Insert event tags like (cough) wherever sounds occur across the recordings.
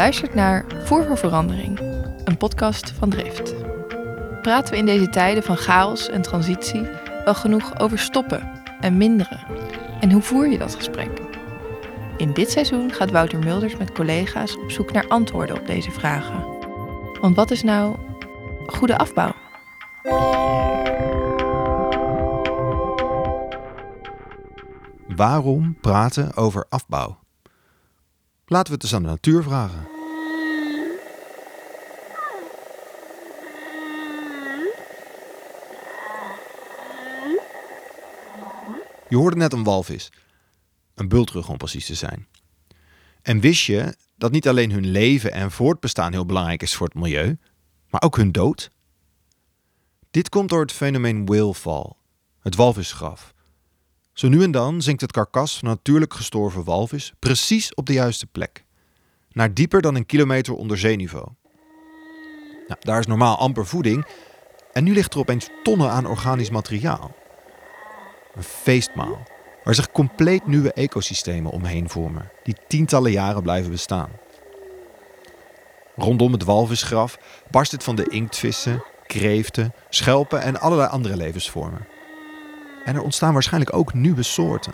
luistert naar Voer voor Verandering, een podcast van Drift. Praten we in deze tijden van chaos en transitie wel genoeg over stoppen en minderen? En hoe voer je dat gesprek? In dit seizoen gaat Wouter Mulders met collega's op zoek naar antwoorden op deze vragen. Want wat is nou goede afbouw? Waarom praten over afbouw? Laten we het eens aan de natuur vragen. Je hoorde net een walvis. Een bultrug om precies te zijn. En wist je dat niet alleen hun leven en voortbestaan heel belangrijk is voor het milieu, maar ook hun dood? Dit komt door het fenomeen whale fall, het walvisgraf. Zo nu en dan zinkt het karkas van een natuurlijk gestorven walvis precies op de juiste plek. Naar dieper dan een kilometer onder zeeniveau. Nou, daar is normaal amper voeding en nu ligt er opeens tonnen aan organisch materiaal. Een feestmaal waar zich compleet nieuwe ecosystemen omheen vormen, die tientallen jaren blijven bestaan. Rondom het walvisgraf barst het van de inktvissen, kreeften, schelpen en allerlei andere levensvormen. En er ontstaan waarschijnlijk ook nieuwe soorten.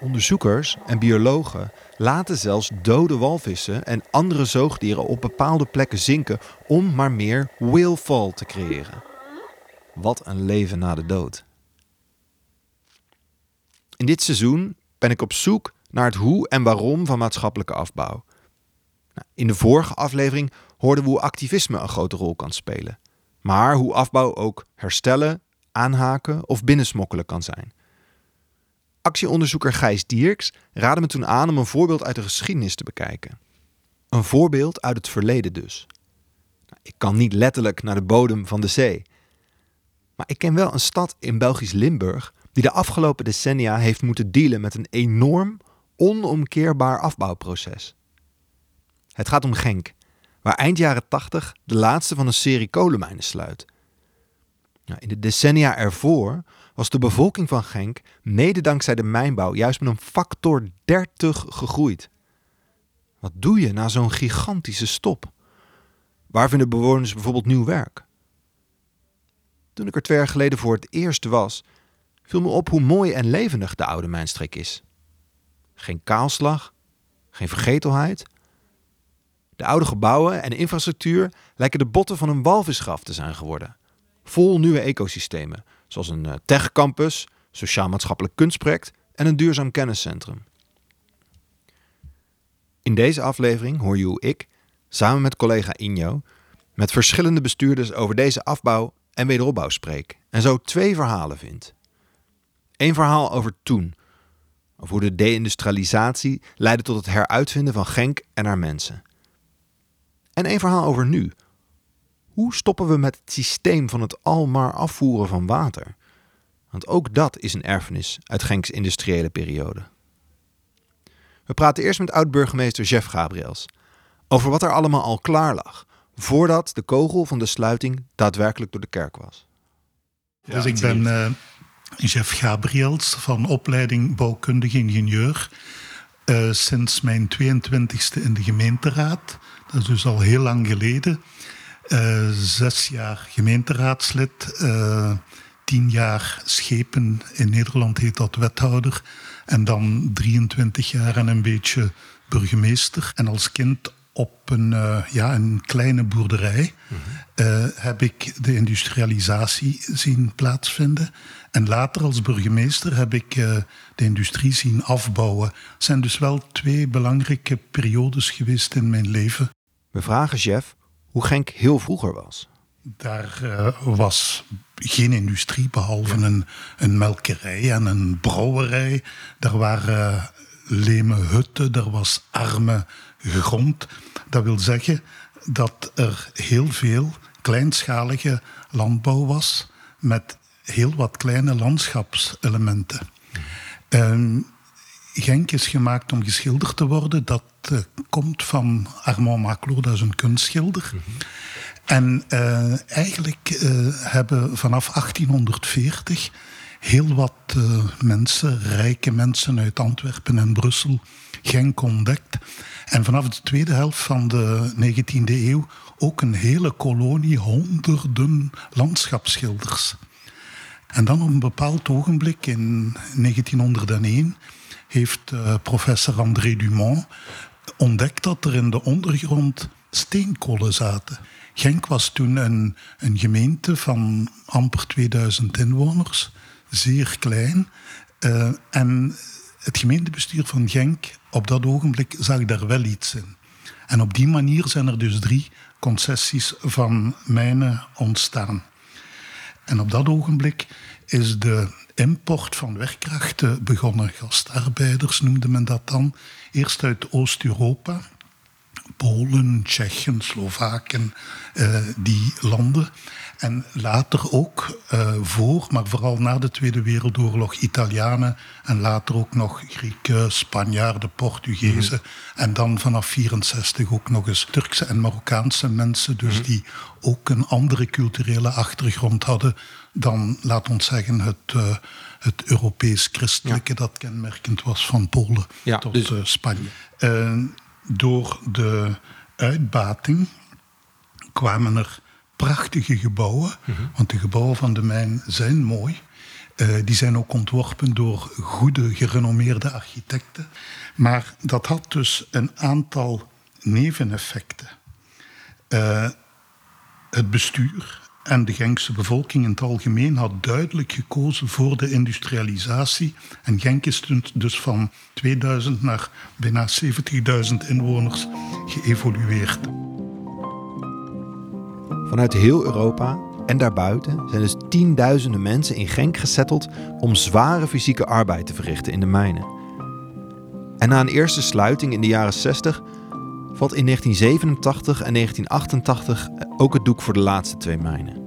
Onderzoekers en biologen laten zelfs dode walvissen en andere zoogdieren op bepaalde plekken zinken om maar meer whalefall te creëren. Wat een leven na de dood. In dit seizoen ben ik op zoek naar het hoe en waarom van maatschappelijke afbouw. Nou, in de vorige aflevering hoorden we hoe activisme een grote rol kan spelen. Maar hoe afbouw ook herstellen, aanhaken of binnensmokkelen kan zijn. Actieonderzoeker Gijs Dierks raadde me toen aan om een voorbeeld uit de geschiedenis te bekijken. Een voorbeeld uit het verleden dus. Nou, ik kan niet letterlijk naar de bodem van de zee. Maar ik ken wel een stad in Belgisch Limburg die de afgelopen decennia heeft moeten dealen met een enorm, onomkeerbaar afbouwproces. Het gaat om Genk, waar eind jaren 80 de laatste van een serie kolenmijnen sluit. In de decennia ervoor was de bevolking van Genk, mede dankzij de mijnbouw, juist met een factor 30 gegroeid. Wat doe je na zo'n gigantische stop? Waar vinden bewoners bijvoorbeeld nieuw werk? Toen ik er twee jaar geleden voor het eerst was, viel me op hoe mooi en levendig de oude mijnstreek is. Geen kaalslag, geen vergetelheid. De oude gebouwen en infrastructuur lijken de botten van een walvisgraf te zijn geworden. Vol nieuwe ecosystemen, zoals een eh, techcampus, sociaal-maatschappelijk kunstproject en een duurzaam kenniscentrum. In deze aflevering hoor je hoe ik, samen met collega Injo, met verschillende bestuurders over deze afbouw en wederopbouw spreek en zo twee verhalen vind. Eén verhaal over toen, over hoe de deindustrialisatie leidde tot het heruitvinden van Genk en haar mensen. En één verhaal over nu, hoe stoppen we met het systeem van het almaar afvoeren van water? Want ook dat is een erfenis uit Genks industriële periode. We praten eerst met oud-burgemeester Jeff Gabriels over wat er allemaal al klaar lag voordat de kogel van de sluiting daadwerkelijk door de kerk was. dus ik ben uh, Jeff Gabriels van opleiding bouwkundig ingenieur. Uh, sinds mijn 22e in de gemeenteraad. Dat is dus al heel lang geleden. Uh, zes jaar gemeenteraadslid, uh, tien jaar schepen. In Nederland heet dat wethouder. En dan 23 jaar en een beetje burgemeester. En als kind op een, uh, ja, een kleine boerderij mm -hmm. heb ik de industrialisatie zien plaatsvinden. En later als burgemeester heb ik de industrie zien afbouwen. Het zijn dus wel twee belangrijke periodes geweest in mijn leven. We vragen Jeff hoe Genk heel vroeger was. Daar uh, was geen industrie behalve een, een, melkerij en een brouwerij. Er waren uh, leme hutten, er was arme grond. Dat wil zeggen dat er heel veel kleinschalige landbouw was met heel wat kleine landschapselementen. Mm. Genk is gemaakt om geschilderd te worden. Dat komt van Armand Maclot, dat is een kunstschilder. Mm -hmm. En uh, eigenlijk uh, hebben vanaf 1840 heel wat mensen, rijke mensen uit Antwerpen en Brussel, Genk ontdekt. En vanaf de tweede helft van de 19e eeuw ook een hele kolonie, honderden landschapsschilders. En dan op een bepaald ogenblik in 1901 heeft uh, professor André Dumont ontdekt dat er in de ondergrond steenkolen zaten. Genk was toen een, een gemeente van amper 2000 inwoners, zeer klein. Uh, en het gemeentebestuur van Genk op dat ogenblik zag daar wel iets in. En op die manier zijn er dus drie concessies van mijnen ontstaan. En op dat ogenblik is de import van werkkrachten begonnen. Gastarbeiders noemde men dat dan. Eerst uit Oost-Europa, Polen, Tsjechen, Slovaken, uh, die landen. En later ook uh, voor, maar vooral na de Tweede Wereldoorlog, Italianen en later ook nog Grieken, Spanjaarden, Portugezen. Mhm. En dan vanaf 64 ook nog eens Turkse en Marokkaanse mensen, dus mhm. die ook een andere culturele achtergrond hadden dan, laat ons zeggen, het, uh, het Europees-christelijke dat kenmerkend was van Polen tot dus... uh, Spanje. door de uitbating kwamen er prachtige gebouwen. Want de gebouwen van de mijn zijn mooi. Uh, die zijn ook ontworpen door goede, gerenommeerde architecten. Maar dat had dus een aantal neveneffecten. Uh, het bestuur en de Genkse bevolking in het algemeen had duidelijk gekozen voor de industrialisatie. En Genk is dus van 2000 naar bijna 70.000 inwoners geëvolueerd. Vanuit heel Europa en daarbuiten zijn dus tienduizenden mensen in Genk gesetteld om zware fysieke arbeid te verrichten in de mijnen. En na een eerste sluiting in de jaren 60 valt in 1987 en 1988 ook het doek voor de laatste twee mijnen.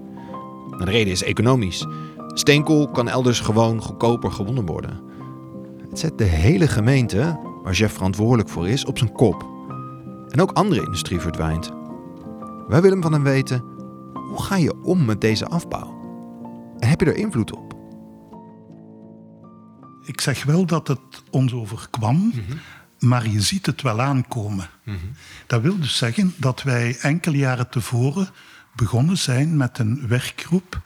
Nou, de reden is economisch. Steenkool kan elders gewoon goedkoper gewonnen worden. Het zet de hele gemeente, waar Jeff verantwoordelijk voor is, op zijn kop. En ook andere industrie verdwijnt. Wij willen van hem weten, hoe ga je om met deze afbouw? En heb je er invloed op? Ik zeg wel dat het ons overkwam, mm maar je ziet het wel aankomen. Mhm. Dat wil dus zeggen dat wij enkele jaren tevoren begonnen zijn met een werkgroep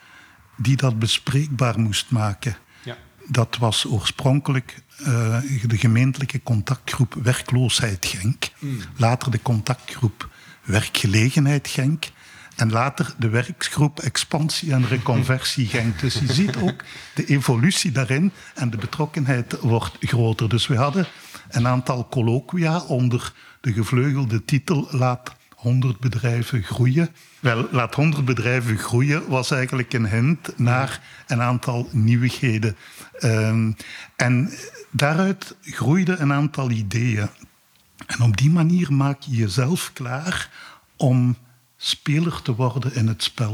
die dat bespreekbaar moest maken. Ja. Dat was oorspronkelijk uh, de gemeentelijke contactgroep Werkloosheid Genk. Mm. Later de contactgroep Werkgelegenheid Genk. En later de werkgroep Expansie en Reconversie Genk. Dus je ziet ook de evolutie daarin en de betrokkenheid wordt groter. Dus we hadden een aantal colloquia onder de gevleugelde titel Laat 100 bedrijven groeien. Wel, laat 100 bedrijven groeien was eigenlijk een hint naar een aantal nieuwigheden. Um, en daaruit groeiden een aantal ideeën. En op die manier maak je jezelf klaar om speler te worden in het spel.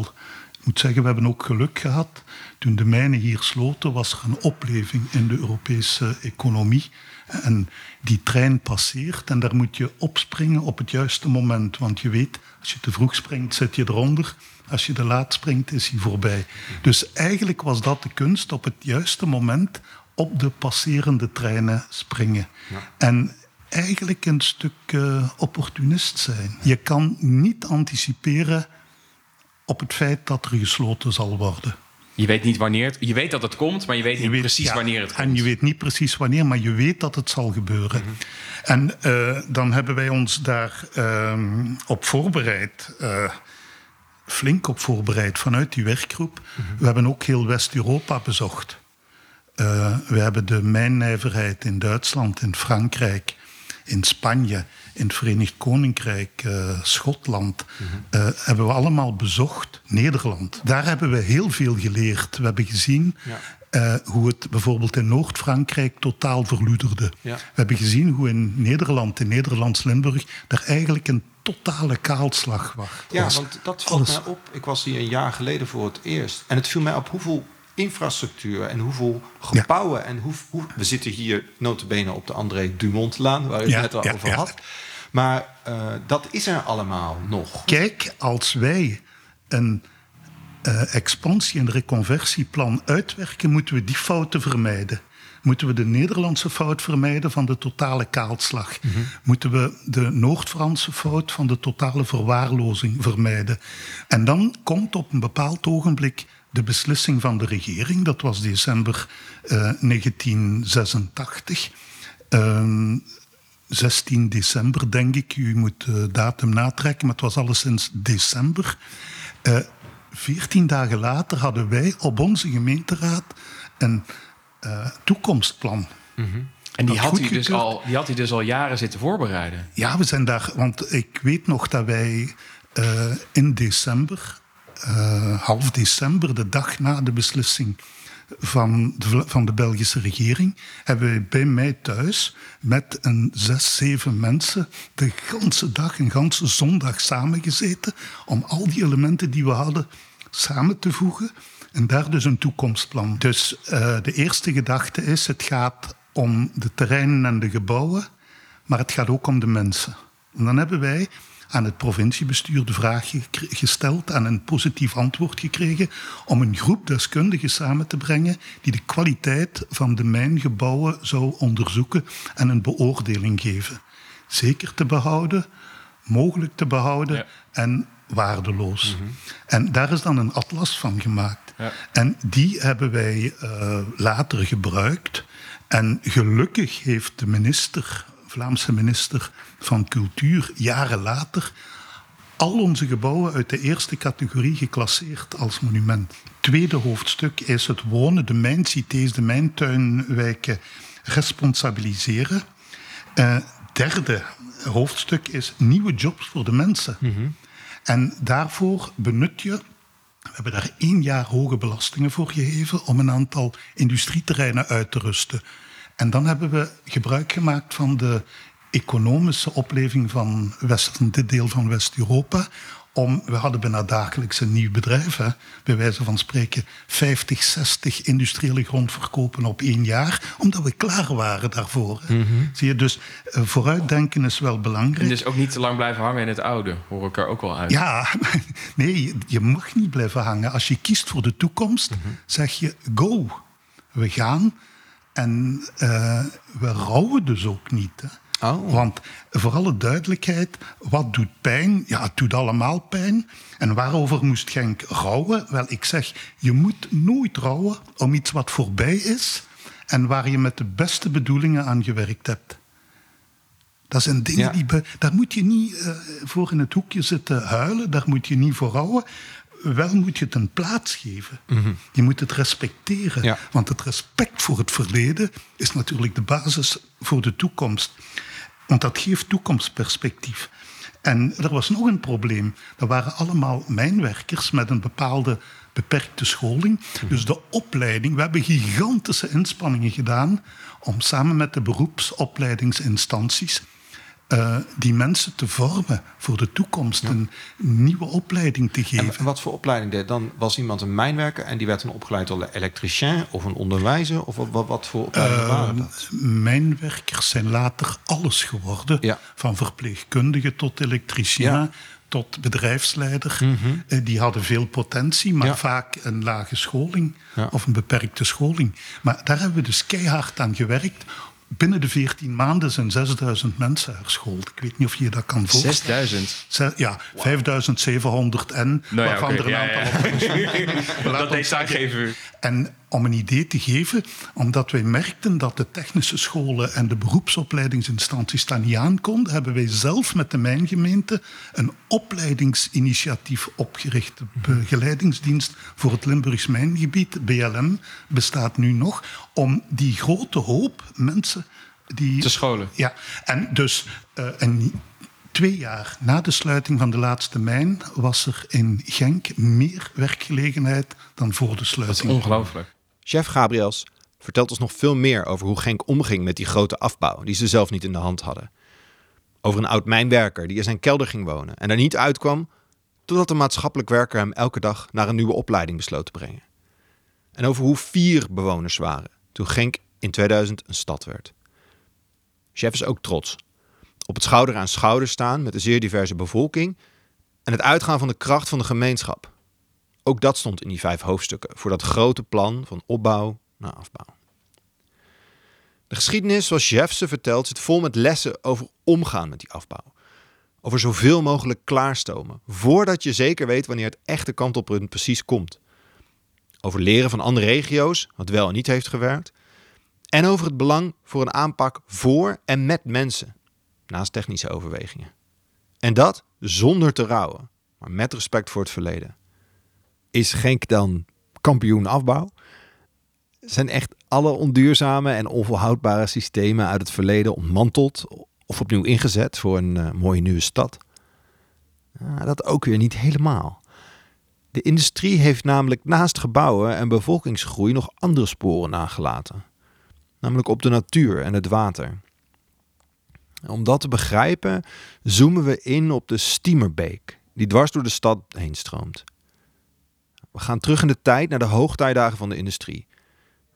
Ik moet zeggen, we hebben ook geluk gehad. Toen de mijnen hier sloten, was er een opleving in de Europese economie. En die trein passeert en daar moet je opspringen op het juiste moment. Want je weet, als je te vroeg springt, zit je eronder. Als je te laat springt, is hij voorbij. Dus eigenlijk was dat de kunst, op het juiste moment op de passerende treinen springen. Ja. En eigenlijk een stuk uh, opportunist zijn. Je kan niet anticiperen op het feit dat er gesloten zal worden. Je weet niet wanneer het... Je weet dat het komt, maar je weet niet precies wanneer het komt. En je weet niet precies wanneer, maar je weet dat het zal gebeuren. Mhm. En uh, dan hebben wij ons daar uh, op voorbereid. Uh, flink op voorbereid vanuit die werkgroep. Mhm. We hebben ook heel West-Europa bezocht. We hebben de mijnnijverheid in Duitsland, in Frankrijk, in Spanje, in het Verenigd Koninkrijk, uh, Schotland, uh, hebben we allemaal bezocht. Nederland. Daar hebben we heel veel geleerd. We hebben gezien ja. uh, hoe het bijvoorbeeld in Noord-Frankrijk totaal verloederde. Ja. We hebben gezien hoe in Nederland, in Nederlands-Limburg, er eigenlijk een totale kaalslag was. Ja, want dat valt mij op. Ik was hier een jaar geleden voor het eerst. En het viel mij op hoeveel infrastructuur en hoeveel gebouwen. En hoe, hoe, we zitten hier notabene op de André Dumont-laan, waar u het net al over had. Maar uh, dat is er allemaal nog. Kijk, als wij een uh, expansie- en reconversieplan uitwerken, moeten we die fouten vermijden. Moeten we de Nederlandse fout vermijden van de totale kaalslag? Moeten we de Noord-Franse fout van de totale verwaarlozing vermijden? En dan komt op een bepaald ogenblik de beslissing van de regering, dat was december uh, 1986. 16 december, denk ik. U moet de datum natrekken, maar het was alleszins december. Uh, 14 dagen later hadden wij op onze gemeenteraad een uh, toekomstplan. Mm -hmm. En die had, u dus al, die had u dus al jaren zitten voorbereiden? Ja, we zijn daar... Want ik weet nog dat wij uh, in december, uh, half december, de dag na de beslissing van de, van de Belgische regering, hebben wij bij mij thuis met een zes, zeven mensen de ganse dag, een ganse zondag samengezeten om al die elementen die we hadden samen te voegen en daar dus een toekomstplan. Dus uh, de eerste gedachte is, het gaat om de terreinen en de gebouwen, maar het gaat ook om de mensen. En dan hebben wij aan het provinciebestuur de vraag gesteld en een positief antwoord gekregen om een groep deskundigen samen te brengen die de kwaliteit van de mijngebouwen zou onderzoeken en een beoordeling geven. Zeker te behouden, mogelijk te behouden ja. en waardeloos. Mm -hmm. En daar is dan een atlas van gemaakt. Ja. En die hebben wij uh, later gebruikt. En gelukkig heeft de minister, Vlaamse minister van Cultuur, jaren later al onze gebouwen uit de eerste categorie geclasseerd als monument. Tweede hoofdstuk is het wonen, de mijncités, de mijntuinwijken responsabiliseren. Uh, derde hoofdstuk is nieuwe jobs voor de mensen. Mm -hmm. En daarvoor benut je, we hebben daar één jaar hoge belastingen voor gegeven om een aantal industrieterreinen uit te rusten. En dan hebben we gebruik gemaakt van de economische opleving van West, dit deel van West-Europa om, we hadden bijna dagelijks een nieuw bedrijf, hè, bij wijze van spreken 50, 60 industriële grondverkopen op één jaar, omdat we klaar waren daarvoor. Mm -hmm. Zie je, dus uh, vooruitdenken is wel belangrijk. En dus ook niet te lang blijven hangen in het oude, hoor ik er ook wel uit. Ja, (laughs) nee, je mag niet blijven hangen. Als je kiest voor de toekomst, mm -hmm. zeg je go. We gaan en uh, we rouwen dus ook niet. Hè. Oh. Want voor alle duidelijkheid, wat doet pijn? Ja, het doet allemaal pijn. En waarover moest Genk rouwen? Wel, ik zeg, je moet nooit rouwen om iets wat voorbij is en waar je met de beste bedoelingen aan gewerkt hebt. Dat zijn dingen ja. die. Daar moet je niet uh, voor in het hoekje zitten huilen, daar moet je niet voor rouwen. Wel moet je het een plaats geven. Mm -hmm. Je moet het respecteren. Ja. Want het respect voor het verleden is natuurlijk de basis voor de toekomst. Want dat geeft toekomstperspectief. En er was nog een probleem. Er waren allemaal mijnwerkers met een bepaalde beperkte scholing. Dus de opleiding, we hebben gigantische inspanningen gedaan om samen met de beroepsopleidingsinstanties uh, die mensen te vormen voor de toekomst, ja. een nieuwe opleiding te geven. En wat voor opleiding deed? Dan was iemand een mijnwerker en die werd dan opgeleid tot elektricien of een onderwijzer? Of wat, wat voor opleiding uh, waren dat? Mijnwerkers zijn later alles geworden, ja. van verpleegkundige tot elektricien. Ja. Tot bedrijfsleider. Mm -hmm. Die hadden veel potentie, maar vaak een lage scholing of een beperkte scholing. Maar daar hebben we dus keihard aan gewerkt binnen de 14 maanden zijn 6000 mensen herschoold. Ik weet niet of je dat kan volgen. 6000? Ja, wow. 5700 en, nou ja, waarvan okay. er een aantal ja, ja. op (laughs) Dat detail geven En om een idee te geven, omdat wij merkten dat de technische scholen en de beroepsopleidingsinstanties daar niet aankonden, hebben wij zelf met de Mijngemeente een opleidingsinitiatief opgericht. De begeleidingsdienst voor het Limburgs Mijngebied, BLM, bestaat nu nog, om die grote hoop mensen die... Te scholen. Ja, en dus uh, een twee jaar na de sluiting van de laatste mijn was er in Genk meer werkgelegenheid dan voor de sluiting. Dat is ongelooflijk. Chef Gabriels vertelt ons nog veel meer over hoe Genk omging met die grote afbouw die ze zelf niet in de hand hadden. Over een oud mijnwerker die in zijn kelder ging wonen en er niet uitkwam totdat de maatschappelijk werker hem elke dag naar een nieuwe opleiding besloot te brengen. En over hoe vier bewoners waren toen Genk in 2000 een stad werd. Chef is ook trots op het schouder aan schouder staan met een zeer diverse bevolking en het uitgaan van de kracht van de gemeenschap. Ook dat stond in die vijf hoofdstukken voor dat grote plan van opbouw naar afbouw. De geschiedenis, zoals Jeff ze vertelt, zit vol met lessen over omgaan met die afbouw. Over zoveel mogelijk klaarstomen, voordat je zeker weet wanneer het echte kantelpunt precies komt. Over leren van andere regio's, wat wel en niet heeft gewerkt. En over het belang voor een aanpak voor en met mensen, naast technische overwegingen. En dat zonder te rouwen, maar met respect voor het verleden. Is Genk dan kampioen afbouw? Zijn echt alle onduurzame en onvolhoudbare systemen uit het verleden ontmanteld of opnieuw ingezet voor een uh, mooie nieuwe stad? Dat ook weer niet helemaal. De industrie heeft namelijk naast gebouwen en bevolkingsgroei nog andere sporen nagelaten. Namelijk op de natuur en het water. Om dat te begrijpen zoomen we in op de Stiemerbeek, die dwars door de stad heen stroomt. We gaan terug in de tijd naar de hoogtijdagen van de industrie.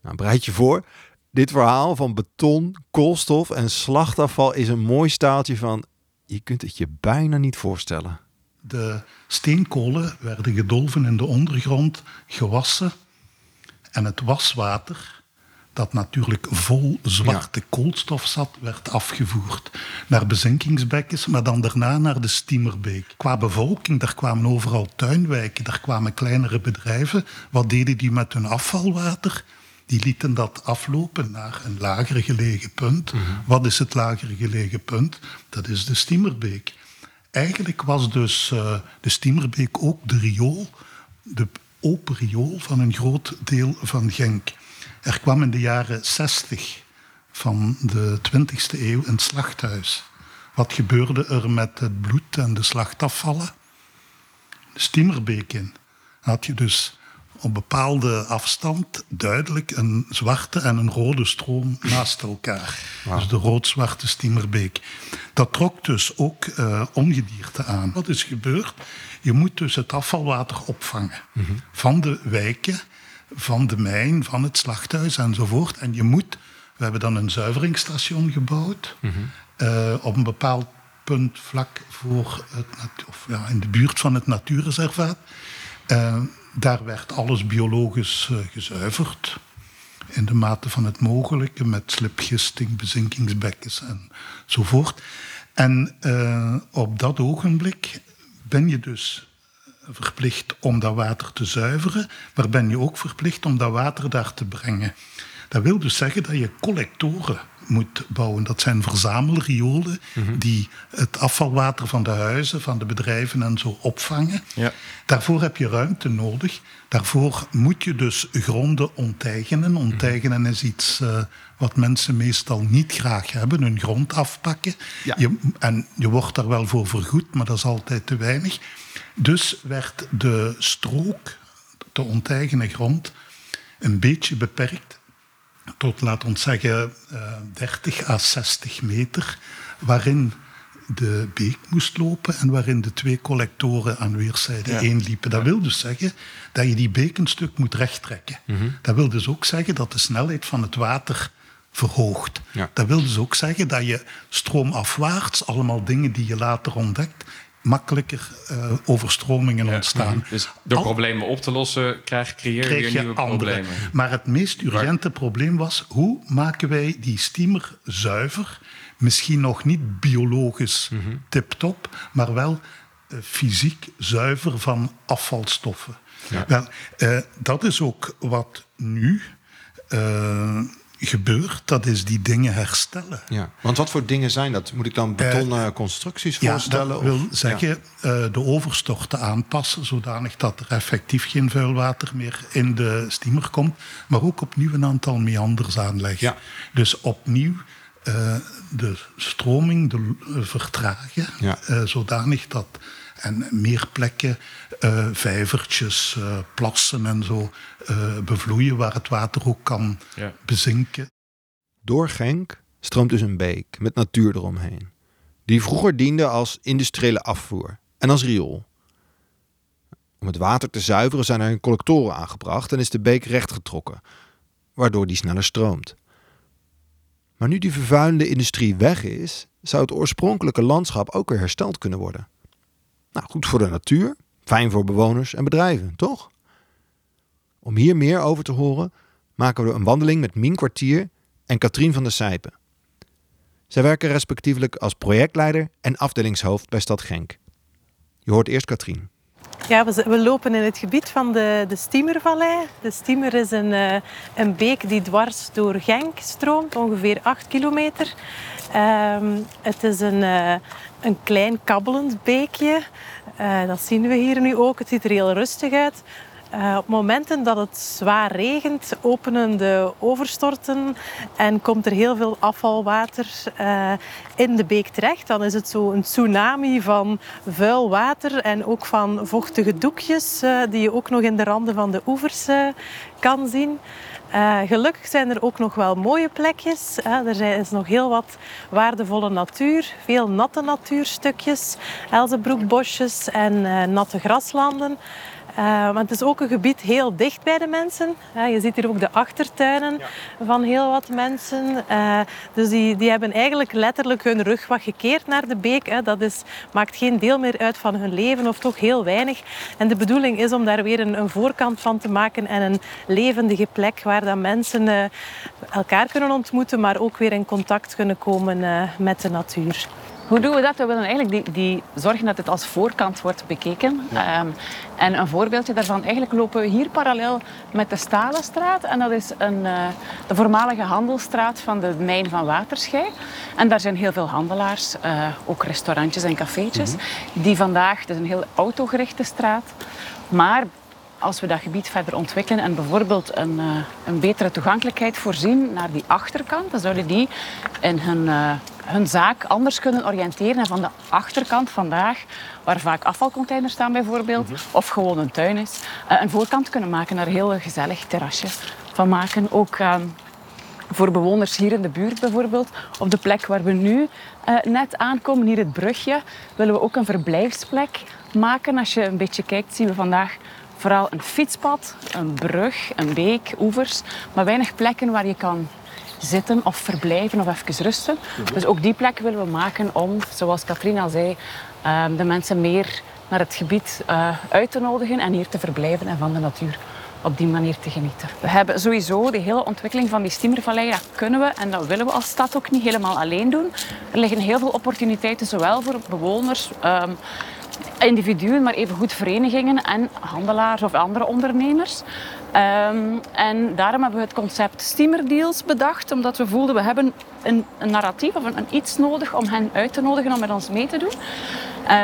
Nou, bereid je voor. Dit verhaal van beton, koolstof en slachtafval is een mooi staaltje van... Je kunt het je bijna niet voorstellen. De steenkolen werden gedolven in de ondergrond, gewassen. En het waswater dat natuurlijk vol zwarte koolstof zat, werd afgevoerd naar bezinkingsbekkens, maar dan daarna naar de Stiemerbeek. Qua bevolking, daar kwamen overal tuinwijken, daar kwamen kleinere bedrijven. Wat deden die met hun afvalwater? Die lieten dat aflopen naar een lager gelegen punt. Mhm. Wat is het lager gelegen punt? Dat is de Stiemerbeek. Eigenlijk was dus uh, de Stiemerbeek ook de riool, de open riool van een groot deel van Genk. Er kwam in de jaren 60 van de 20e eeuw een slachthuis. Wat gebeurde er met het bloed en de slachtafvallen? De Stiemerbeek in. had je dus op bepaalde afstand duidelijk een zwarte en een rode stroom naast elkaar. Dus de rood-zwarte Stiemerbeek. Dat trok dus ook uh, ongedierte aan. Wat is gebeurd? Je moet dus het afvalwater opvangen mhm. van de wijken van de mijn, van het slachthuis enzovoort. En je moet, we hebben dan een zuiveringsstation gebouwd mhm. eh, op een bepaald punt vlak voor het, of ja, in de buurt van het natuurreservaat. Uh, daar werd alles biologisch uh, gezuiverd. In de mate van het mogelijke, met slipgisting, bezinkingsbekkens enzovoort. En op dat ogenblik ben je dus verplicht om dat water te zuiveren, maar ben je ook verplicht om dat water daar te brengen. Dat wil dus zeggen dat je collectoren moet bouwen. Dat zijn verzamelriolen mhm. die het afvalwater van de huizen, van de bedrijven en zo opvangen. Ja. Daarvoor heb je ruimte nodig. Daarvoor moet je dus gronden onteigenen. Onteigenen is iets uh, wat mensen meestal niet graag hebben, hun grond afpakken. Ja. Je, en je wordt daar wel voor vergoed, maar dat is altijd te weinig. Dus werd de strook, de onteigene grond, een beetje beperkt tot, laat ons zeggen, 30 eh, à 60 meter, waarin de beek moest lopen en waarin de twee collectoren aan weerszijden ja. liepen. Dat wil dus zeggen dat je die beek een stuk moet rechttrekken. Mm Dat wil dus ook zeggen dat de snelheid van het water verhoogt. Dat wil dus ook zeggen dat je stroomafwaarts, allemaal dingen die je later ontdekt, makkelijker uh, overstromingen ontstaan. Dus door problemen op te lossen krijg, creëer je weer nieuwe problemen. Maar het meest urgente probleem was... hoe maken wij die steamer zuiver? Misschien nog niet biologisch mm tip-top... maar wel uh, fysiek zuiver van afvalstoffen. Ja. Wel, uh, dat is ook wat nu gebeurt, dat is die dingen herstellen. Ja, want wat voor dingen zijn dat? Moet ik dan betonnen uh, constructies voorstellen? Ja, dat wil zeggen ja. uh, de overstorten aanpassen, zodanig dat er effectief geen vuilwater meer in de steamer komt, maar ook opnieuw een aantal meanders aanleggen. Ja. Dus opnieuw uh, de stroming de, vertragen, ja. zodanig dat en meer plekken, uh, vijvertjes, uh, plassen en zo uh, bevloeien waar het water ook kan ja. bezinken. Door Genk stroomt dus een beek met natuur eromheen. Die vroeger diende als industriële afvoer en als riool. Om het water te zuiveren zijn er collectoren aangebracht en is de beek rechtgetrokken, waardoor die sneller stroomt. Maar nu die vervuilende industrie weg is, zou het oorspronkelijke landschap ook weer hersteld kunnen worden. Nou, goed voor de natuur, fijn voor bewoners en bedrijven, toch? Om hier meer over te horen, maken we een wandeling met Mien Kwartier en Katrien van der Sijpen. Zij werken respectievelijk als projectleider en afdelingshoofd bij Stad Genk. Je hoort eerst Katrien. Ja, we, lopen in het gebied van de, de Stiemervallei. De Stiemer is een, uh, een beek die dwars door Genk stroomt, ongeveer 8 kilometer. Um, het is een, uh, een klein kabbelend beekje. Uh, dat zien we hier nu ook. Het ziet er heel rustig uit. Uh, op momenten dat het zwaar regent, openen de overstorten en komt er heel veel afvalwater uh, in de beek terecht. Dan is het zo een tsunami van vuil water en ook van vochtige doekjes, die je ook nog in de randen van de oevers kan zien. Uh, gelukkig zijn er ook nog wel mooie plekjes. Er is nog heel wat waardevolle natuur. Veel natte natuurstukjes, elzenbroekbosjes en uh, natte graslanden. Uh, want het is ook een gebied heel dicht bij de mensen. Uh, je ziet hier ook de achtertuinen ja. van heel wat mensen. Uh, dus die, die hebben eigenlijk letterlijk hun rug wat gekeerd naar de beek. Dat is, maakt geen deel meer uit van hun leven, of toch heel weinig. En de bedoeling is om daar weer een, een voorkant van te maken en een levendige plek waar dat mensen elkaar kunnen ontmoeten, maar ook weer in contact kunnen komen met de natuur. Hoe doen we dat? We willen eigenlijk die, die zorgen dat het als voorkant wordt bekeken. Ja. Um, en een voorbeeldje daarvan, eigenlijk lopen we hier parallel met de Stalenstraat. En dat is een, uh, de voormalige handelsstraat van de mijn van Waterschei. En daar zijn heel veel handelaars, uh, ook restaurantjes en cafeetjes, mm -hmm. die vandaag, het is een heel autogerichte straat, maar als we dat gebied verder ontwikkelen en bijvoorbeeld een, uh, een betere toegankelijkheid voorzien naar die achterkant, dan zouden die in hun, uh, hun zaak anders kunnen oriënteren. En van de achterkant vandaag, waar vaak afvalcontainers staan bijvoorbeeld, mm -hmm. of gewoon een tuin is, uh, een voorkant kunnen maken naar een heel gezellig terrasje van maken. Ook voor bewoners hier in de buurt bijvoorbeeld, op de plek waar we nu net aankomen, hier het brugje, willen we ook een verblijfsplek maken. Als je een beetje kijkt, zien we vandaag vooral een fietspad, een brug, een beek, oevers, maar weinig plekken waar je kan zitten of verblijven of even rusten. Dus ook die plek willen we maken om, zoals Katrien al zei, de mensen meer naar het gebied uit te nodigen en hier te verblijven en van de natuur op die manier te genieten. We hebben sowieso de hele ontwikkeling van die Stiemervallei, dat kunnen we en dat willen we als stad ook niet helemaal alleen doen. Er liggen heel veel opportuniteiten, zowel voor bewoners, um, individuen, maar even goed verenigingen en handelaars of andere ondernemers. Um, en daarom hebben we het concept steamerdeals bedacht, omdat we voelden we hebben een, een narratief of een, iets nodig om hen uit te nodigen om met ons mee te doen.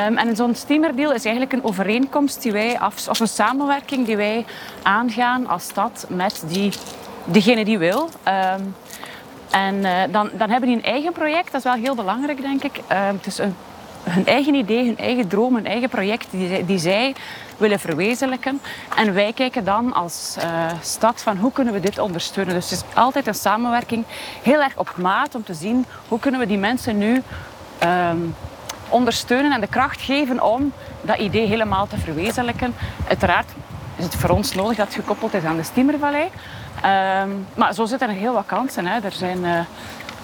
Um, en zo'n steamerdeal is eigenlijk een overeenkomst die wij af, of een samenwerking die wij aangaan als stad met die, diegene die wil. Um, en uh, dan, dan hebben die een eigen project, dat is wel heel belangrijk denk ik. het is een hun eigen idee, hun eigen droom, hun eigen project die, die zij willen verwezenlijken. En wij kijken dan als uh, stad van hoe kunnen we dit ondersteunen. Dus het is altijd een samenwerking, heel erg op maat om te zien hoe kunnen we die mensen nu um, ondersteunen en de kracht geven om dat idee helemaal te verwezenlijken. Uiteraard is het voor ons nodig dat het gekoppeld is aan de Stiemervallei. Um, maar zo zitten er heel wat kansen. Hè. Er zijn... Uh,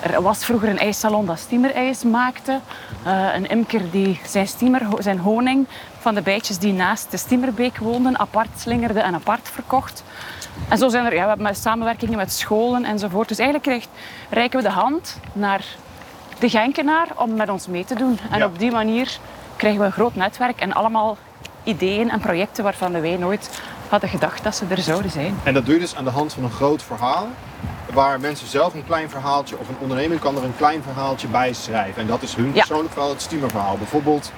er was vroeger een ijssalon dat steamerijs maakte. Uh, een imker die zijn, steamer, zijn honing van de bijtjes die naast de steamerbeek woonden apart slingerde en apart verkocht. En zo zijn er, ja, we hebben samenwerkingen met scholen enzovoort. Dus eigenlijk reiken we de hand naar de Genkenaar om met ons mee te doen. En ja. op die manier krijgen we een groot netwerk en allemaal ideeën en projecten waarvan wij nooit hadden gedacht dat ze er zouden zijn. En dat doe je dus aan de hand van een groot verhaal waar mensen zelf een klein verhaaltje of een onderneming kan er een klein verhaaltje bij schrijven. En dat is hun ja. persoonlijk verhaal, het steamerverhaal. Bijvoorbeeld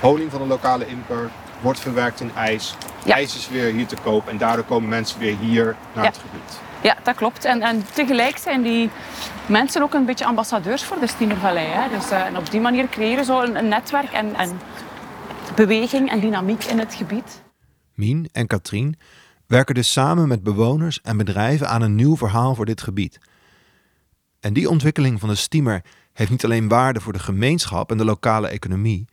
honing van een lokale imker wordt verwerkt in ijs. Ja. IJs is weer hier te koop en daardoor komen mensen weer hier naar ja. het gebied. Ja, dat klopt. En, en tegelijk zijn die mensen ook een beetje ambassadeurs voor de Steamervallei. Hè? Dus, uh, en op die manier creëren ze een, een netwerk en, en beweging en dynamiek in het gebied. Mien en Katrien werken dus samen met bewoners en bedrijven aan een nieuw verhaal voor dit gebied. En die ontwikkeling van de steamer heeft niet alleen waarde voor de gemeenschap en de lokale economie.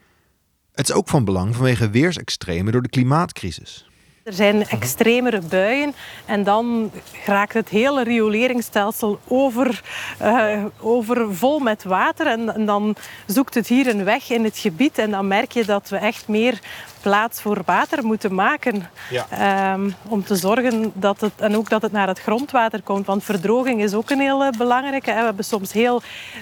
Het is ook van belang vanwege weersextremen door de klimaatcrisis. Er zijn extremere buien en dan raakt het hele rioleringsstelsel over, uh, over vol met water. En, en, dan zoekt het hier een weg in het gebied en dan merk je dat we echt meer plaats voor water moeten maken. Ja. Ehm, om te zorgen dat het, en ook dat het naar het grondwater komt. Want verdroging is ook een heel belangrijke. We hebben soms heel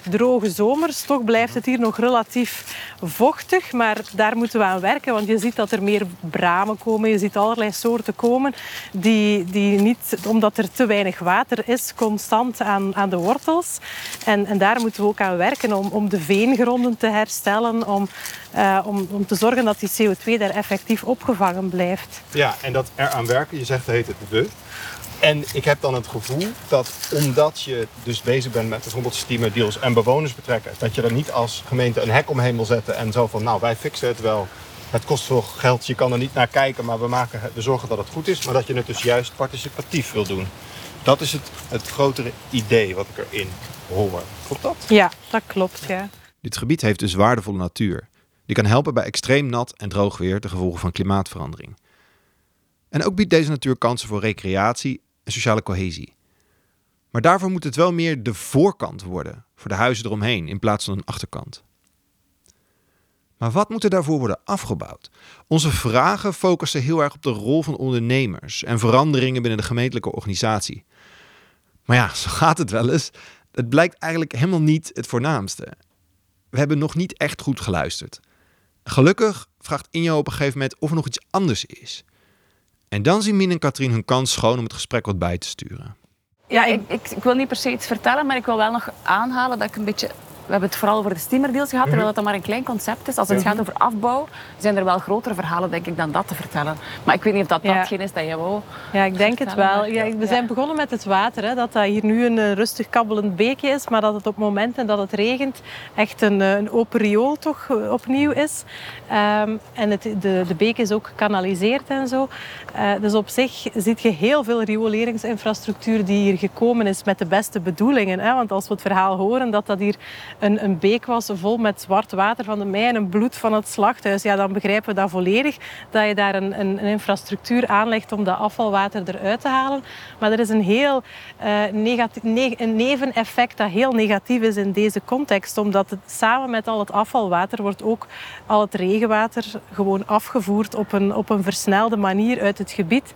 droge zomers. Toch blijft het hier nog relatief vochtig. Maar daar moeten we aan werken. Want je ziet dat er meer bramen komen. Je ziet allerlei soorten komen die, die niet, omdat er te weinig water is, constant aan, aan de wortels. En, en daar moeten we ook aan werken om, om de veengronden te herstellen. Om, uh, om, om te zorgen dat die CO2 daar effectief opgevangen blijft. Ja, en dat er aan werken, je zegt heet het we. En ik heb dan het gevoel dat omdat je dus bezig bent met bijvoorbeeld steamer deals en bewoners betrekken, dat je er niet als gemeente een hek omheen wil zetten en zo van nou wij fixen het wel. Het kost veel geld, je kan er niet naar kijken, maar we, maken, we zorgen dat het goed is. Maar dat je het dus juist participatief wil doen. Dat is het, het grotere idee wat ik erin hoor. Klopt dat? Ja, dat klopt. Ja. Dit gebied heeft dus waardevolle natuur. Die kan helpen bij extreem nat en droog weer de gevolgen van klimaatverandering. En ook biedt deze natuur kansen voor recreatie en sociale cohesie. Maar daarvoor moet het wel meer de voorkant worden voor de huizen eromheen in plaats van een achterkant. Maar wat moet er daarvoor worden afgebouwd? Onze vragen focussen heel erg op de rol van ondernemers en veranderingen binnen de gemeentelijke organisatie. Maar ja, (laughs) zo gaat het wel eens. Het blijkt eigenlijk helemaal niet het voornaamste. We hebben nog niet echt goed geluisterd. Gelukkig vraagt Injo op een gegeven moment of er nog iets anders is. En dan zien Min en Katrien hun kans schoon om het gesprek wat bij te sturen. Ja, ik, ik, ik, wil niet per se iets vertellen, maar ik wil wel nog aanhalen dat ik een beetje we hebben het vooral over de steamerdeals gehad, terwijl mhm. dat maar een klein concept is. Als het gaat over afbouw, zijn er wel grotere verhalen, denk ik, dan dat te vertellen. Maar ik weet niet of dat ja. datgene is dat je wou. Ja, ik denk het wel. Ja, we zijn begonnen met het water, hè, dat dat hier nu een rustig kabbelend beekje is, maar dat het op momenten dat het regent echt een, eh, een open riool toch eh, opnieuw is. Um, en het, de, de beek is ook gekanaliseerd en zo. Uh, dus op zich ziet je heel veel rioleringsinfrastructuur die hier gekomen is met de beste bedoelingen. Hè? Want als we het verhaal horen dat dat hier een, een beek was vol met zwart water van de mijn en bloed van het slachthuis, ja, dan begrijpen we dat volledig. Dat je daar een, een, een infrastructuur aanlegt om dat afvalwater eruit te halen. Maar er is een heel uh, negatief, ne een neveneffect dat heel negatief is in deze context. Omdat het, samen met al het afvalwater wordt ook al het regenwater gewoon afgevoerd op een, op een versnelde manier uit het gebied.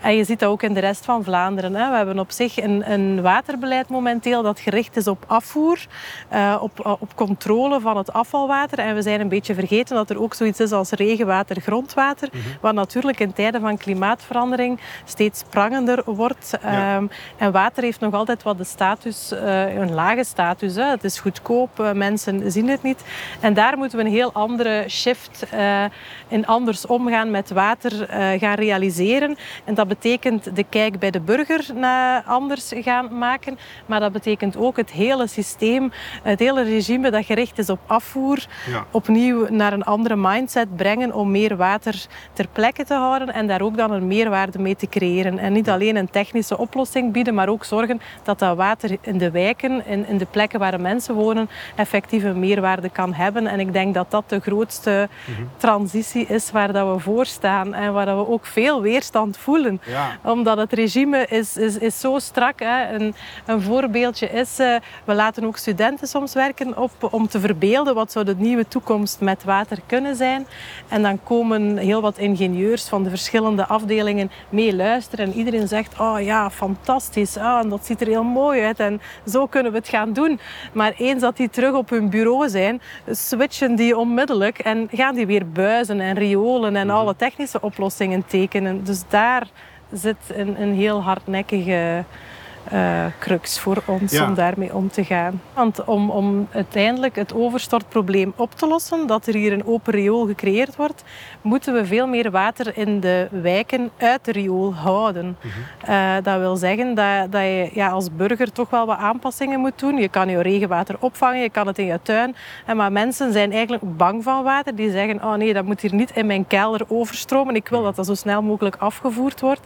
En je ziet dat ook in de rest van Vlaanderen. Hè. We hebben op zich een, een waterbeleid momenteel dat gericht is op afvoer, uh, op op, op controle van het afvalwater. En we zijn een beetje vergeten dat er ook zoiets is als regenwater, grondwater. Mhm. Wat natuurlijk in tijden van klimaatverandering steeds prangender wordt. Ehm, en water heeft nog altijd wat de status, uh, een lage status. Hè. Het is goedkoop, uh, mensen zien het niet. En daar moeten we een heel andere shift uh, in anders omgaan met water gaan realiseren. En dat betekent de kijk bij de burger naar anders gaan maken. Maar dat betekent ook het hele systeem, het hele regime dat gericht is op afvoer, opnieuw naar een andere mindset brengen om meer water ter plekke te houden en daar ook dan een meerwaarde mee te creëren. En niet alleen een technische oplossing bieden, maar ook zorgen dat dat water in de wijken, in, in de plekken waar de mensen wonen, effectief een meerwaarde kan hebben. En ik denk dat dat de grootste mhm. transitie is waar dat we voor staan en waar dat we ook veel weerstand voelen. Omdat het regime is, is, is zo strak. Hè. Een, een voorbeeldje is, uh, we laten ook studenten soms werken op om te verbeelden wat zou de nieuwe toekomst met water kunnen zijn. En dan komen heel wat ingenieurs van de verschillende afdelingen mee luisteren. En iedereen zegt, oh ja, fantastisch. Oh, en dat ziet er heel mooi uit. En zo kunnen we het gaan doen. Maar eens dat die terug op hun bureau zijn, switchen die onmiddellijk en gaan die weer buizen en riolen en alle technische oplossingen tekenen. Dus daar zit een, een heel hardnekkige uh, crux voor ons om daarmee om te gaan. Want om, om uiteindelijk het overstortprobleem op te lossen, dat er hier een open riool gecreëerd wordt, moeten we veel meer water in de wijken uit de riool houden. Mhm. uh, dat wil zeggen dat, dat je ja, als burger toch wel wat aanpassingen moet doen. Je kan je regenwater opvangen, je kan het in je tuin. En maar mensen zijn eigenlijk bang van water. Die zeggen, oh nee, dat moet hier niet in mijn kelder overstromen. Ik wil dat dat zo snel mogelijk afgevoerd wordt.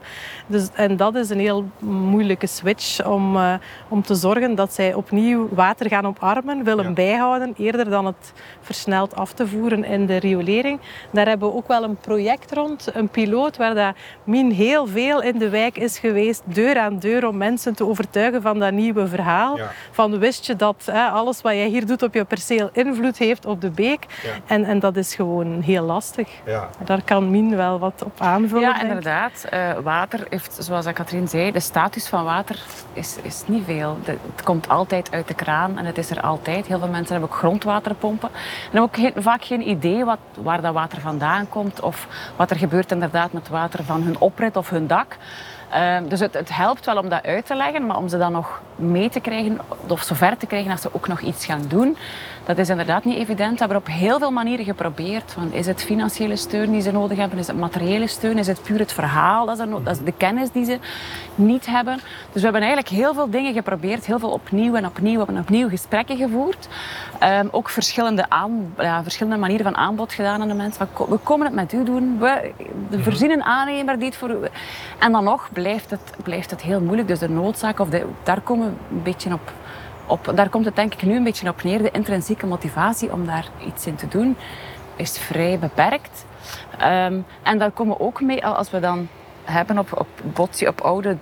Dus, en dat is een heel moeilijke switch om, uh, om te zorgen dat zij opnieuw water gaan oparmen, willen bijhouden, eerder dan het versneld af te voeren in de riolering. Daar hebben we ook wel een project rond, een piloot, waar dat Mien heel veel in de wijk is geweest, deur aan deur, om mensen te overtuigen van dat nieuwe verhaal. Van wist je dat hè, alles wat jij hier doet op je perceel invloed heeft op de beek? En, en dat is gewoon heel lastig. Daar kan Mien wel wat op aanvullen. Ja, inderdaad. Uh, water heeft, zoals Katrien zei, de status van water is, is niet veel. het komt altijd uit de kraan en het is er altijd. Heel veel mensen hebben ook grondwaterpompen. En hebben ook vaak geen idee wat, waar dat water vandaan komt of wat er gebeurt inderdaad met water van hun oprit of hun dak. Ehm, dus het, het, helpt wel om dat uit te leggen, maar om ze dan nog mee te krijgen of zover te krijgen dat ze ook nog iets gaan doen, dat is inderdaad niet evident. We hebben op heel veel manieren geprobeerd. Van, is het financiële steun die ze nodig hebben? Is het materiële steun? Is het puur het verhaal? Dat is, dat is de kennis die ze niet hebben. Dus we hebben eigenlijk heel veel dingen geprobeerd. Heel veel opnieuw en opnieuw en opnieuw gesprekken gevoerd. Um, ook verschillende, aan, ja, verschillende manieren van aanbod gedaan aan de mensen. We komen het met u doen. We, we voorzien een aannemer die het voor u... En dan nog blijft het, blijft het heel moeilijk. Dus de noodzaak, of de, daar komen we een beetje op op, daar komt het denk ik nu een beetje op neer. De intrinsieke motivatie om daar iets in te doen is vrij beperkt. Um, en daar komen we ook mee als we dan hebben op, op botsie, op oude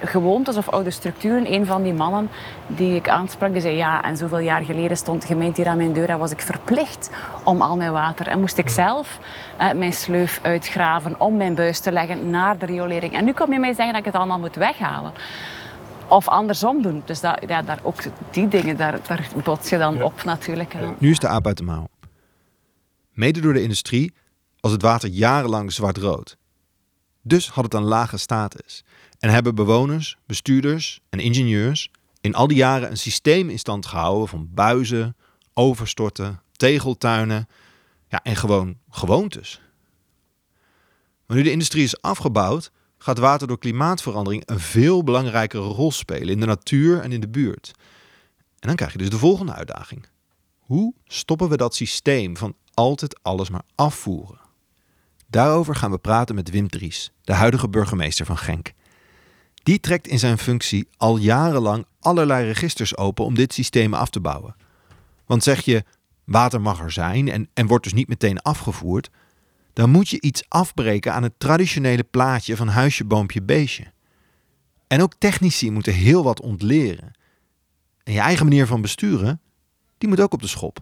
gewoontes of oude structuren. Een van die mannen die ik aansprak, die zei ja, en zoveel jaar geleden stond de gemeente hier aan mijn deur en was ik verplicht om al mijn water. En moest ik zelf uh, mijn sleuf uitgraven om mijn buis te leggen naar de riolering. En nu kom je mij zeggen dat ik het allemaal moet weghalen. Of andersom doen. Dus dat, ja, daar ook die dingen, daar, daar bots je dan op natuurlijk. Nu is de aap uit de mouw. Mede door de industrie was het water jarenlang zwart-rood. Dus had het een lage status. En hebben bewoners, bestuurders en ingenieurs in al die jaren een systeem in stand gehouden van buizen, overstorten, tegeltuinen ja, en gewoon gewoontes. Maar nu de industrie is afgebouwd, gaat water door klimaatverandering een veel belangrijkere rol spelen in de natuur en in de buurt. En dan krijg je dus de volgende uitdaging. Hoe stoppen we dat systeem van altijd alles maar afvoeren? Daarover gaan we praten met Wim Dries, de huidige burgemeester van Genk. Die trekt in zijn functie al jarenlang allerlei registers open om dit systeem af te bouwen. Want zeg je, water mag er zijn en, en wordt dus niet meteen afgevoerd, dan moet je iets afbreken aan het traditionele plaatje van huisje, boompje, beestje. En ook technici moeten heel wat ontleren. En je eigen manier van besturen, die moet ook op de schop.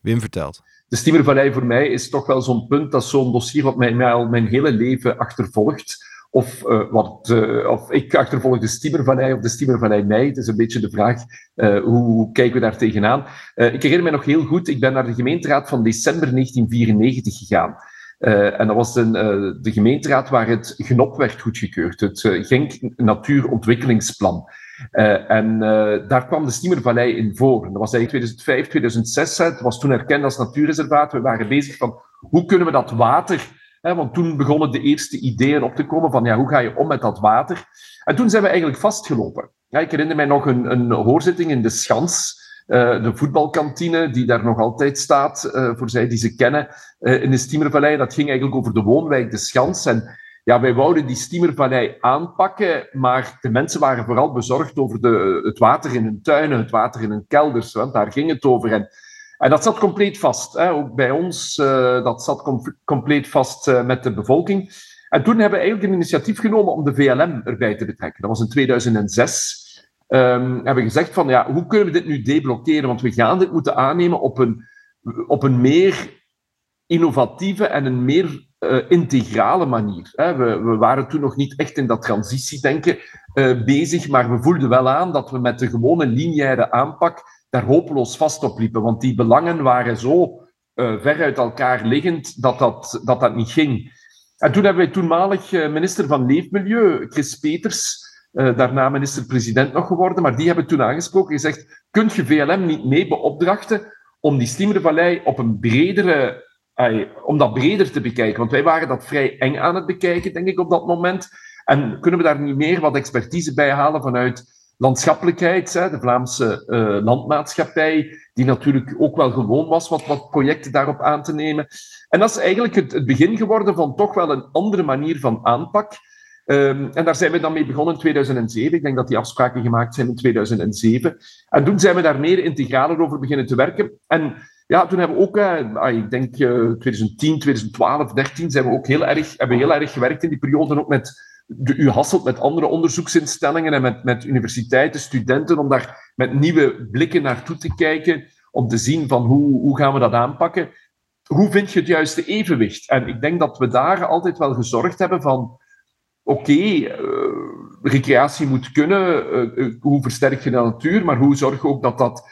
Wim vertelt. De Stiemervallei voor mij is toch wel zo'n punt, dat zo'n dossier wat mij, al mijn hele leven achtervolgt. Of, uh, wat, uh, of ik achtervolg de Stiemervallei of de Stiemervallei mij. Het is een beetje de vraag, uh, hoe, kijken we daar tegenaan? ik herinner me nog heel goed, ik ben naar de gemeenteraad van december 1994 gegaan. Uh, en dat was een, uh, de gemeenteraad waar het GNOP werd goedgekeurd, het uh, Genk Natuurontwikkelingsplan. en daar kwam de Stiemervallei in voor. Dat was eigenlijk 2005, 2006. Het was toen erkend als natuurreservaat. We waren bezig van hoe kunnen we dat water want toen begonnen de eerste ideeën op te komen van ja, hoe ga je om met dat water? En toen zijn we eigenlijk vastgelopen. Ja, ik herinner mij nog een, een hoorzitting in de Schans, uh, de voetbalkantine, die daar nog altijd staat, uh, voor zij die ze kennen, uh, in de Stiemervallei. Dat ging eigenlijk over de woonwijk De Schans. En ja, wij wouden die Stiemervallei aanpakken, maar de mensen waren vooral bezorgd over de, het water in hun tuinen, het water in hun kelders, want daar ging het over. En en dat zat compleet vast. Hè. Ook bij ons, uh, dat zat com compleet vast uh, met de bevolking. En toen hebben we eigenlijk een initiatief genomen om de VLM erbij te betrekken. Dat was in 2006. Um, ehm, hebben we gezegd van, ja, hoe kunnen we dit nu deblokkeren? Want we gaan dit moeten aannemen op een, op een meer innovatieve en een meer uh, integrale manier. Hè. We, we, waren toen nog niet echt in dat transitiedenken bezig, maar we voelden wel aan dat we met de gewone lineaire aanpak daar hopeloos vast op liepen. Want die belangen waren zo uh, ver uit elkaar liggend dat dat, dat dat niet ging. En toen hebben wij toenmalig eh, minister van Leefmilieu, Chris Peters, uh, daarna minister-president nog geworden, maar die hebben toen aangesproken en gezegd, kunt je VLM niet mee beopdrachten om die Stiemervallei op een bredere, om dat breder te bekijken? Want wij waren dat vrij eng aan het bekijken, denk ik, op dat moment. En kunnen we daar niet meer wat expertise bij halen vanuit landschappelijkheid, de Vlaamse uh, landmaatschappij, die natuurlijk ook wel gewoon was wat, wat projecten daarop aan te nemen. En dat is eigenlijk het, het begin geworden van toch wel een andere manier van aanpak. Ehm, en daar zijn we dan mee begonnen in 2007. Ik denk dat die afspraken gemaakt zijn in 2007. En toen zijn we daar meer integraler over beginnen te werken. En ja, toen hebben we ook, uh, ik denk uh, 2010, 2012, 2013, zijn we ook heel erg, hebben we heel erg gewerkt in die periode ook met de U Hasselt, met andere onderzoeksinstellingen en met, met universiteiten, studenten, om daar met nieuwe blikken naartoe te kijken, om te zien van hoe, hoe gaan we dat aanpakken. Hoe vind je het juiste evenwicht? En ik denk dat we daar altijd wel gezorgd hebben van oké, uh, recreatie moet kunnen, uh, hoe versterk je de natuur, maar hoe zorg je ook dat dat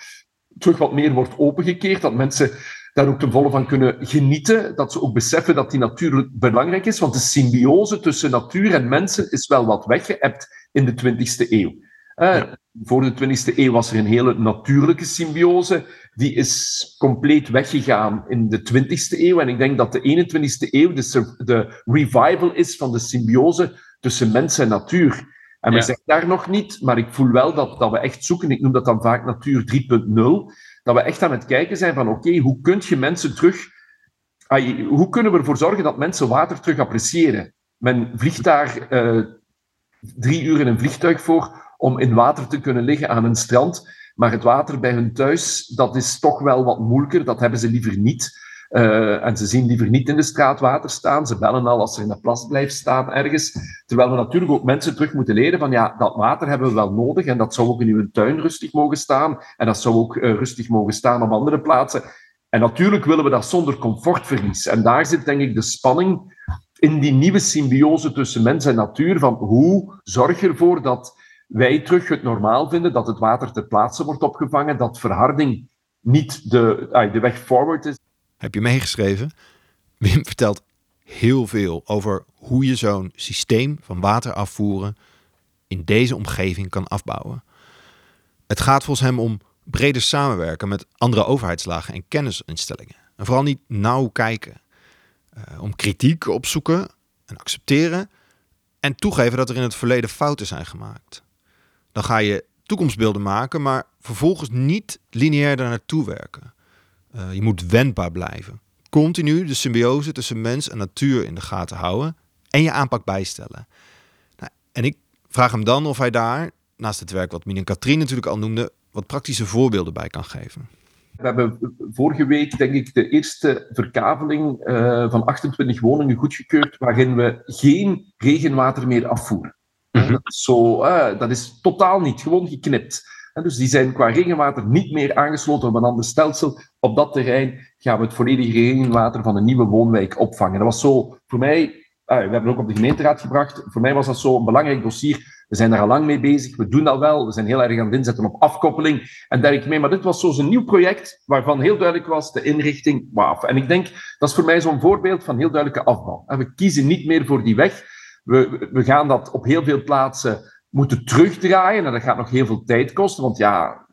terug wat meer wordt opengekeerd, dat mensen daar ook ten volle van kunnen genieten, dat ze ook beseffen dat die natuur belangrijk is, want de symbiose tussen natuur en mensen is wel wat weggeëpt in de 20e eeuw. Ja. Voor de 20e eeuw was er een hele natuurlijke symbiose. Die is compleet weggegaan in de 20e eeuw. En ik denk dat de 21e eeuw de, de revival is van de symbiose tussen mens en natuur. En we ja. zijn daar nog niet, maar ik voel wel dat, dat we echt zoeken, ik noem dat dan vaak natuur 3.0, dat we echt aan het kijken zijn van oké, hoe kun je mensen terug... Hoe kunnen we ervoor zorgen dat mensen water terug appreciëren? Men vliegt daar uh, drie uur in een vliegtuig voor om in water te kunnen liggen aan een strand. Maar het water bij hun thuis, dat is toch wel wat moeilijker. Dat hebben ze liever niet. Uh, en ze zien liever niet in de straat water staan. Ze bellen al als er in de plas blijft staan ergens. Terwijl we natuurlijk ook mensen terug moeten leren van ja, dat water hebben we wel nodig. En dat zou ook in uw tuin rustig mogen staan. En dat zou ook uh, rustig mogen staan op andere plaatsen. En natuurlijk willen we dat zonder comfortverlies. En daar zit denk ik de spanning in die nieuwe symbiose tussen mens en natuur. Van hoe zorg je ervoor dat wij terug het normaal vinden, dat het water ter plaatse wordt opgevangen, dat verharding niet de, de weg forward is. Heb je meegeschreven? Wim vertelt heel veel over hoe je zo'n systeem van water afvoeren in deze omgeving kan afbouwen. Het gaat volgens hem om breder samenwerken met andere overheidslagen en kennisinstellingen. En vooral niet nauw kijken. Uh, om kritiek opzoeken en accepteren en toegeven dat er in het verleden fouten zijn gemaakt. Dan ga je toekomstbeelden maken, maar vervolgens niet lineair daar naartoe werken. Uh, je moet wendbaar blijven. Continu de symbiose tussen mens en natuur in de gaten houden en je aanpak bijstellen. Nou, en ik vraag hem dan of hij daar, naast het werk wat Mien en Katrien natuurlijk al noemden, wat praktische voorbeelden bij kan geven. We hebben vorige week, denk ik, de eerste verkaveling uh, van 28 woningen goedgekeurd, waarin we geen regenwater meer afvoeren. Mm-hmm. dat, is zo, uh, dat is totaal niet, gewoon geknipt. En dus die zijn qua regenwater niet meer aangesloten op een ander stelsel. Op dat terrein gaan we het volledige regenwater van een nieuwe woonwijk opvangen. Dat was zo voor mij, uh, we hebben het ook op de gemeenteraad gebracht, voor mij was dat zo een belangrijk dossier. We zijn daar al lang mee bezig, we doen dat wel, we zijn heel erg aan het inzetten op afkoppeling en dergelijke mee. Maar dit was zo'n nieuw project waarvan heel duidelijk was de inrichting, waf. En ik denk, dat is voor mij zo'n voorbeeld van heel duidelijke afbouw. We kiezen niet meer voor die weg. We, we gaan dat op heel veel plaatsen moeten terugdraaien. En dat gaat nog heel veel tijd kosten, want ja,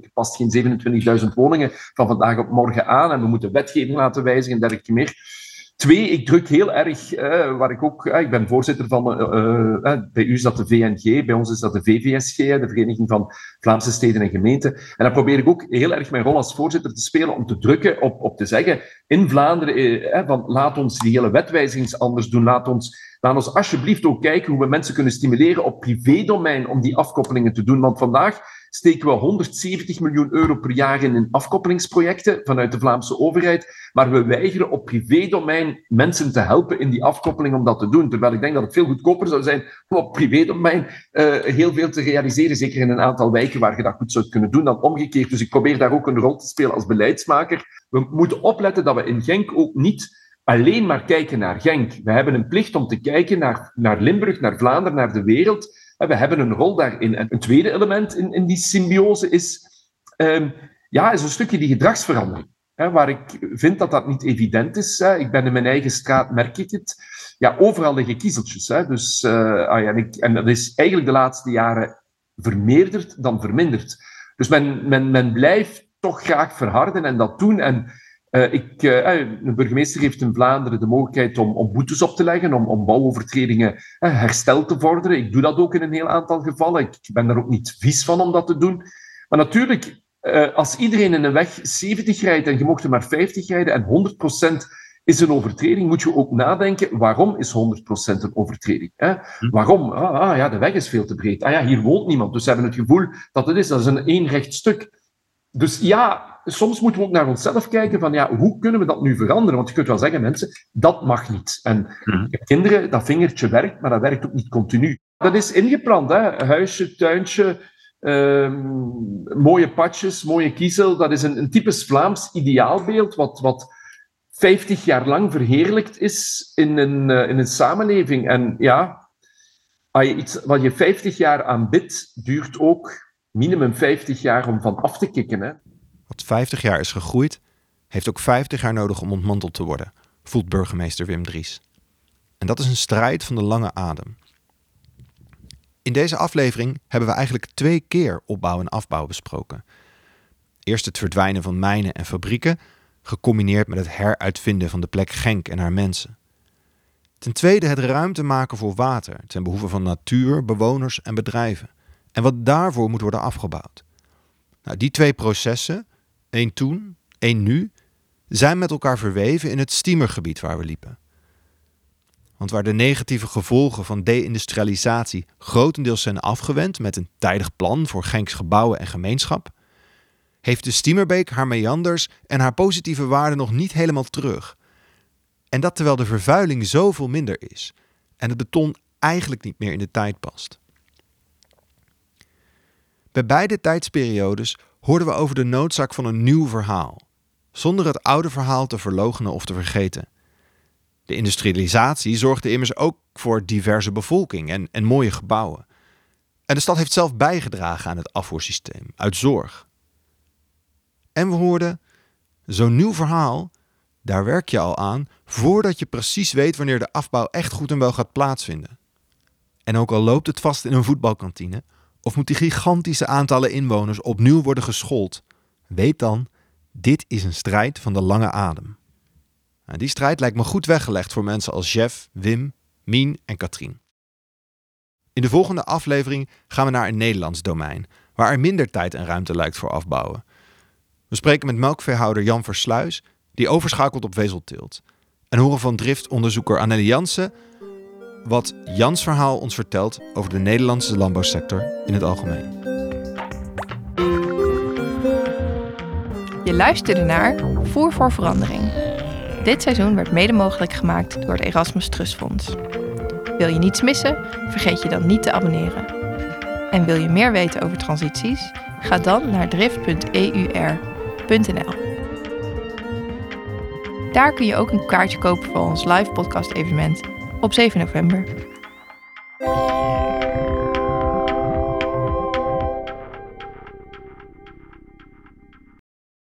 er past geen 27.000 woningen van vandaag op morgen aan en we moeten wetgeving laten wijzigen en dergelijke meer. Twee, ik druk heel erg, uh, waar ik ook, uh, ik ben voorzitter van, uh, bij u is dat de VNG, bij ons is dat de VVSG, de Vereniging van Vlaamse Steden en Gemeenten. En dan probeer ik ook heel erg mijn rol als voorzitter te spelen om te drukken op, op te zeggen, in Vlaanderen, van laat ons die hele wetwijziging anders doen, laat ons Laat ons alsjeblieft ook kijken hoe we mensen kunnen stimuleren op privédomein om die afkoppelingen te doen. Want vandaag steken we 170 miljoen euro per jaar in, in afkoppelingsprojecten vanuit de Vlaamse overheid. Maar we weigeren op privédomein mensen te helpen in die afkoppeling om dat te doen. Terwijl ik denk dat het veel goedkoper zou zijn om op privédomein uh, heel veel te realiseren. Zeker in een aantal wijken waar je dat goed zou kunnen doen dan omgekeerd. Dus ik probeer daar ook een rol te spelen als beleidsmaker. We moeten opletten dat we in Genk ook niet alleen maar kijken naar Genk. We hebben een plicht om te kijken naar, naar Limburg, naar Vlaanderen, naar de wereld. We hebben een rol daarin. En een tweede element in, in die symbiose is, um, ja, is een stukje die gedragsverandering. Hè, waar ik vind dat dat niet evident is. Hè. Ik ben in mijn eigen straat, merk ik het. Ja, overal liggen kiezeltjes. Hè. Dus, uh, ah ja, en, ik, en dat is eigenlijk de laatste jaren vermeerderd dan verminderd. Dus men, men, men blijft toch graag verharden en dat doen. En uh, ik, uh, de burgemeester heeft in Vlaanderen de mogelijkheid om, om boetes op te leggen, om, om bouwovertredingen uh, herstel te vorderen. Ik doe dat ook in een heel aantal gevallen. Ik ben daar ook niet vies van om dat te doen. Maar natuurlijk, als iedereen in een weg 70 rijdt en je mocht er maar 50 rijden en 100% is een overtreding, moet je ook nadenken, waarom is 100% een overtreding? Hè? Hm. Waarom? Ah, ah, ja, de weg is veel te breed. Ah ja, hier woont niemand, dus ze hebben het gevoel dat het is. Dat is een eenrecht stuk. Dus ja, soms moeten we ook naar onszelf kijken van, ja, hoe kunnen we dat nu veranderen? Want je kunt wel zeggen, mensen, dat mag niet. En hm. kinderen, dat vingertje werkt, maar dat werkt ook niet continu. Dat is ingeplant, hè? Huisje, tuintje, ehm, mooie padjes, mooie kiezel. Dat is een, een typisch Vlaams ideaalbeeld, wat... wat 50 jaar lang verheerlijkt is in een, uh, in een samenleving. En ja, als je iets wat je 50 jaar aanbidt, duurt ook minimum 50 jaar om van af te kicken. Hè? Wat 50 jaar is gegroeid, heeft ook 50 jaar nodig om ontmanteld te worden, voelt burgemeester Wim Dries. En dat is een strijd van de lange adem. In deze aflevering hebben we eigenlijk twee keer opbouw en afbouw besproken. Eerst het verdwijnen van mijnen en fabrieken, gecombineerd met het heruitvinden van de plek Genk en haar mensen. Ten tweede het ruimte maken voor water ten behoeve van natuur, bewoners en bedrijven. En wat daarvoor moet worden afgebouwd. Nou, die twee processen, één toen, één nu, zijn met elkaar verweven in het steamergebied waar we liepen. Want waar de negatieve gevolgen van deindustrialisatie grotendeels zijn afgewend met een tijdig plan voor Genks gebouwen en gemeenschap, heeft de Stiemerbeek haar meanders en haar positieve waarden nog niet helemaal terug. En dat terwijl de vervuiling zoveel minder is en het beton eigenlijk niet meer in de tijd past. Bij beide tijdsperiodes hoorden we over de noodzaak van een nieuw verhaal, zonder het oude verhaal te verlogenen of te vergeten. De industrialisatie zorgde immers ook voor diverse bevolking en, en mooie gebouwen. En de stad heeft zelf bijgedragen aan het afvoersysteem, uit zorg. En we hoorden, zo'n nieuw verhaal, daar werk je al aan voordat je precies weet wanneer de afbouw echt goed en wel gaat plaatsvinden. En ook al loopt het vast in een voetbalkantine, of moet die gigantische aantallen inwoners opnieuw worden geschoold, weet dan, dit is een strijd van de lange adem. Nou, die strijd lijkt me goed weggelegd voor mensen als Jeff, Wim, Mien en Katrien. In de volgende aflevering gaan we naar een Nederlands domein, waar er minder tijd en ruimte lijkt voor afbouwen. We spreken met melkveehouder Jan Versluis, die overschakelt op vezelteelt. En horen van driftonderzoeker Anneli Jansen wat Jans verhaal ons vertelt over de Nederlandse landbouwsector in het algemeen. Je luisterde naar Voer voor Verandering. Dit seizoen werd mede mogelijk gemaakt door het Erasmus Trust Fonds. Wil je niets missen? Vergeet je dan niet te abonneren. En wil je meer weten over transities? Ga dan naar drift.eur daar kun je ook een kaartje kopen voor ons live podcast evenement op 7 november.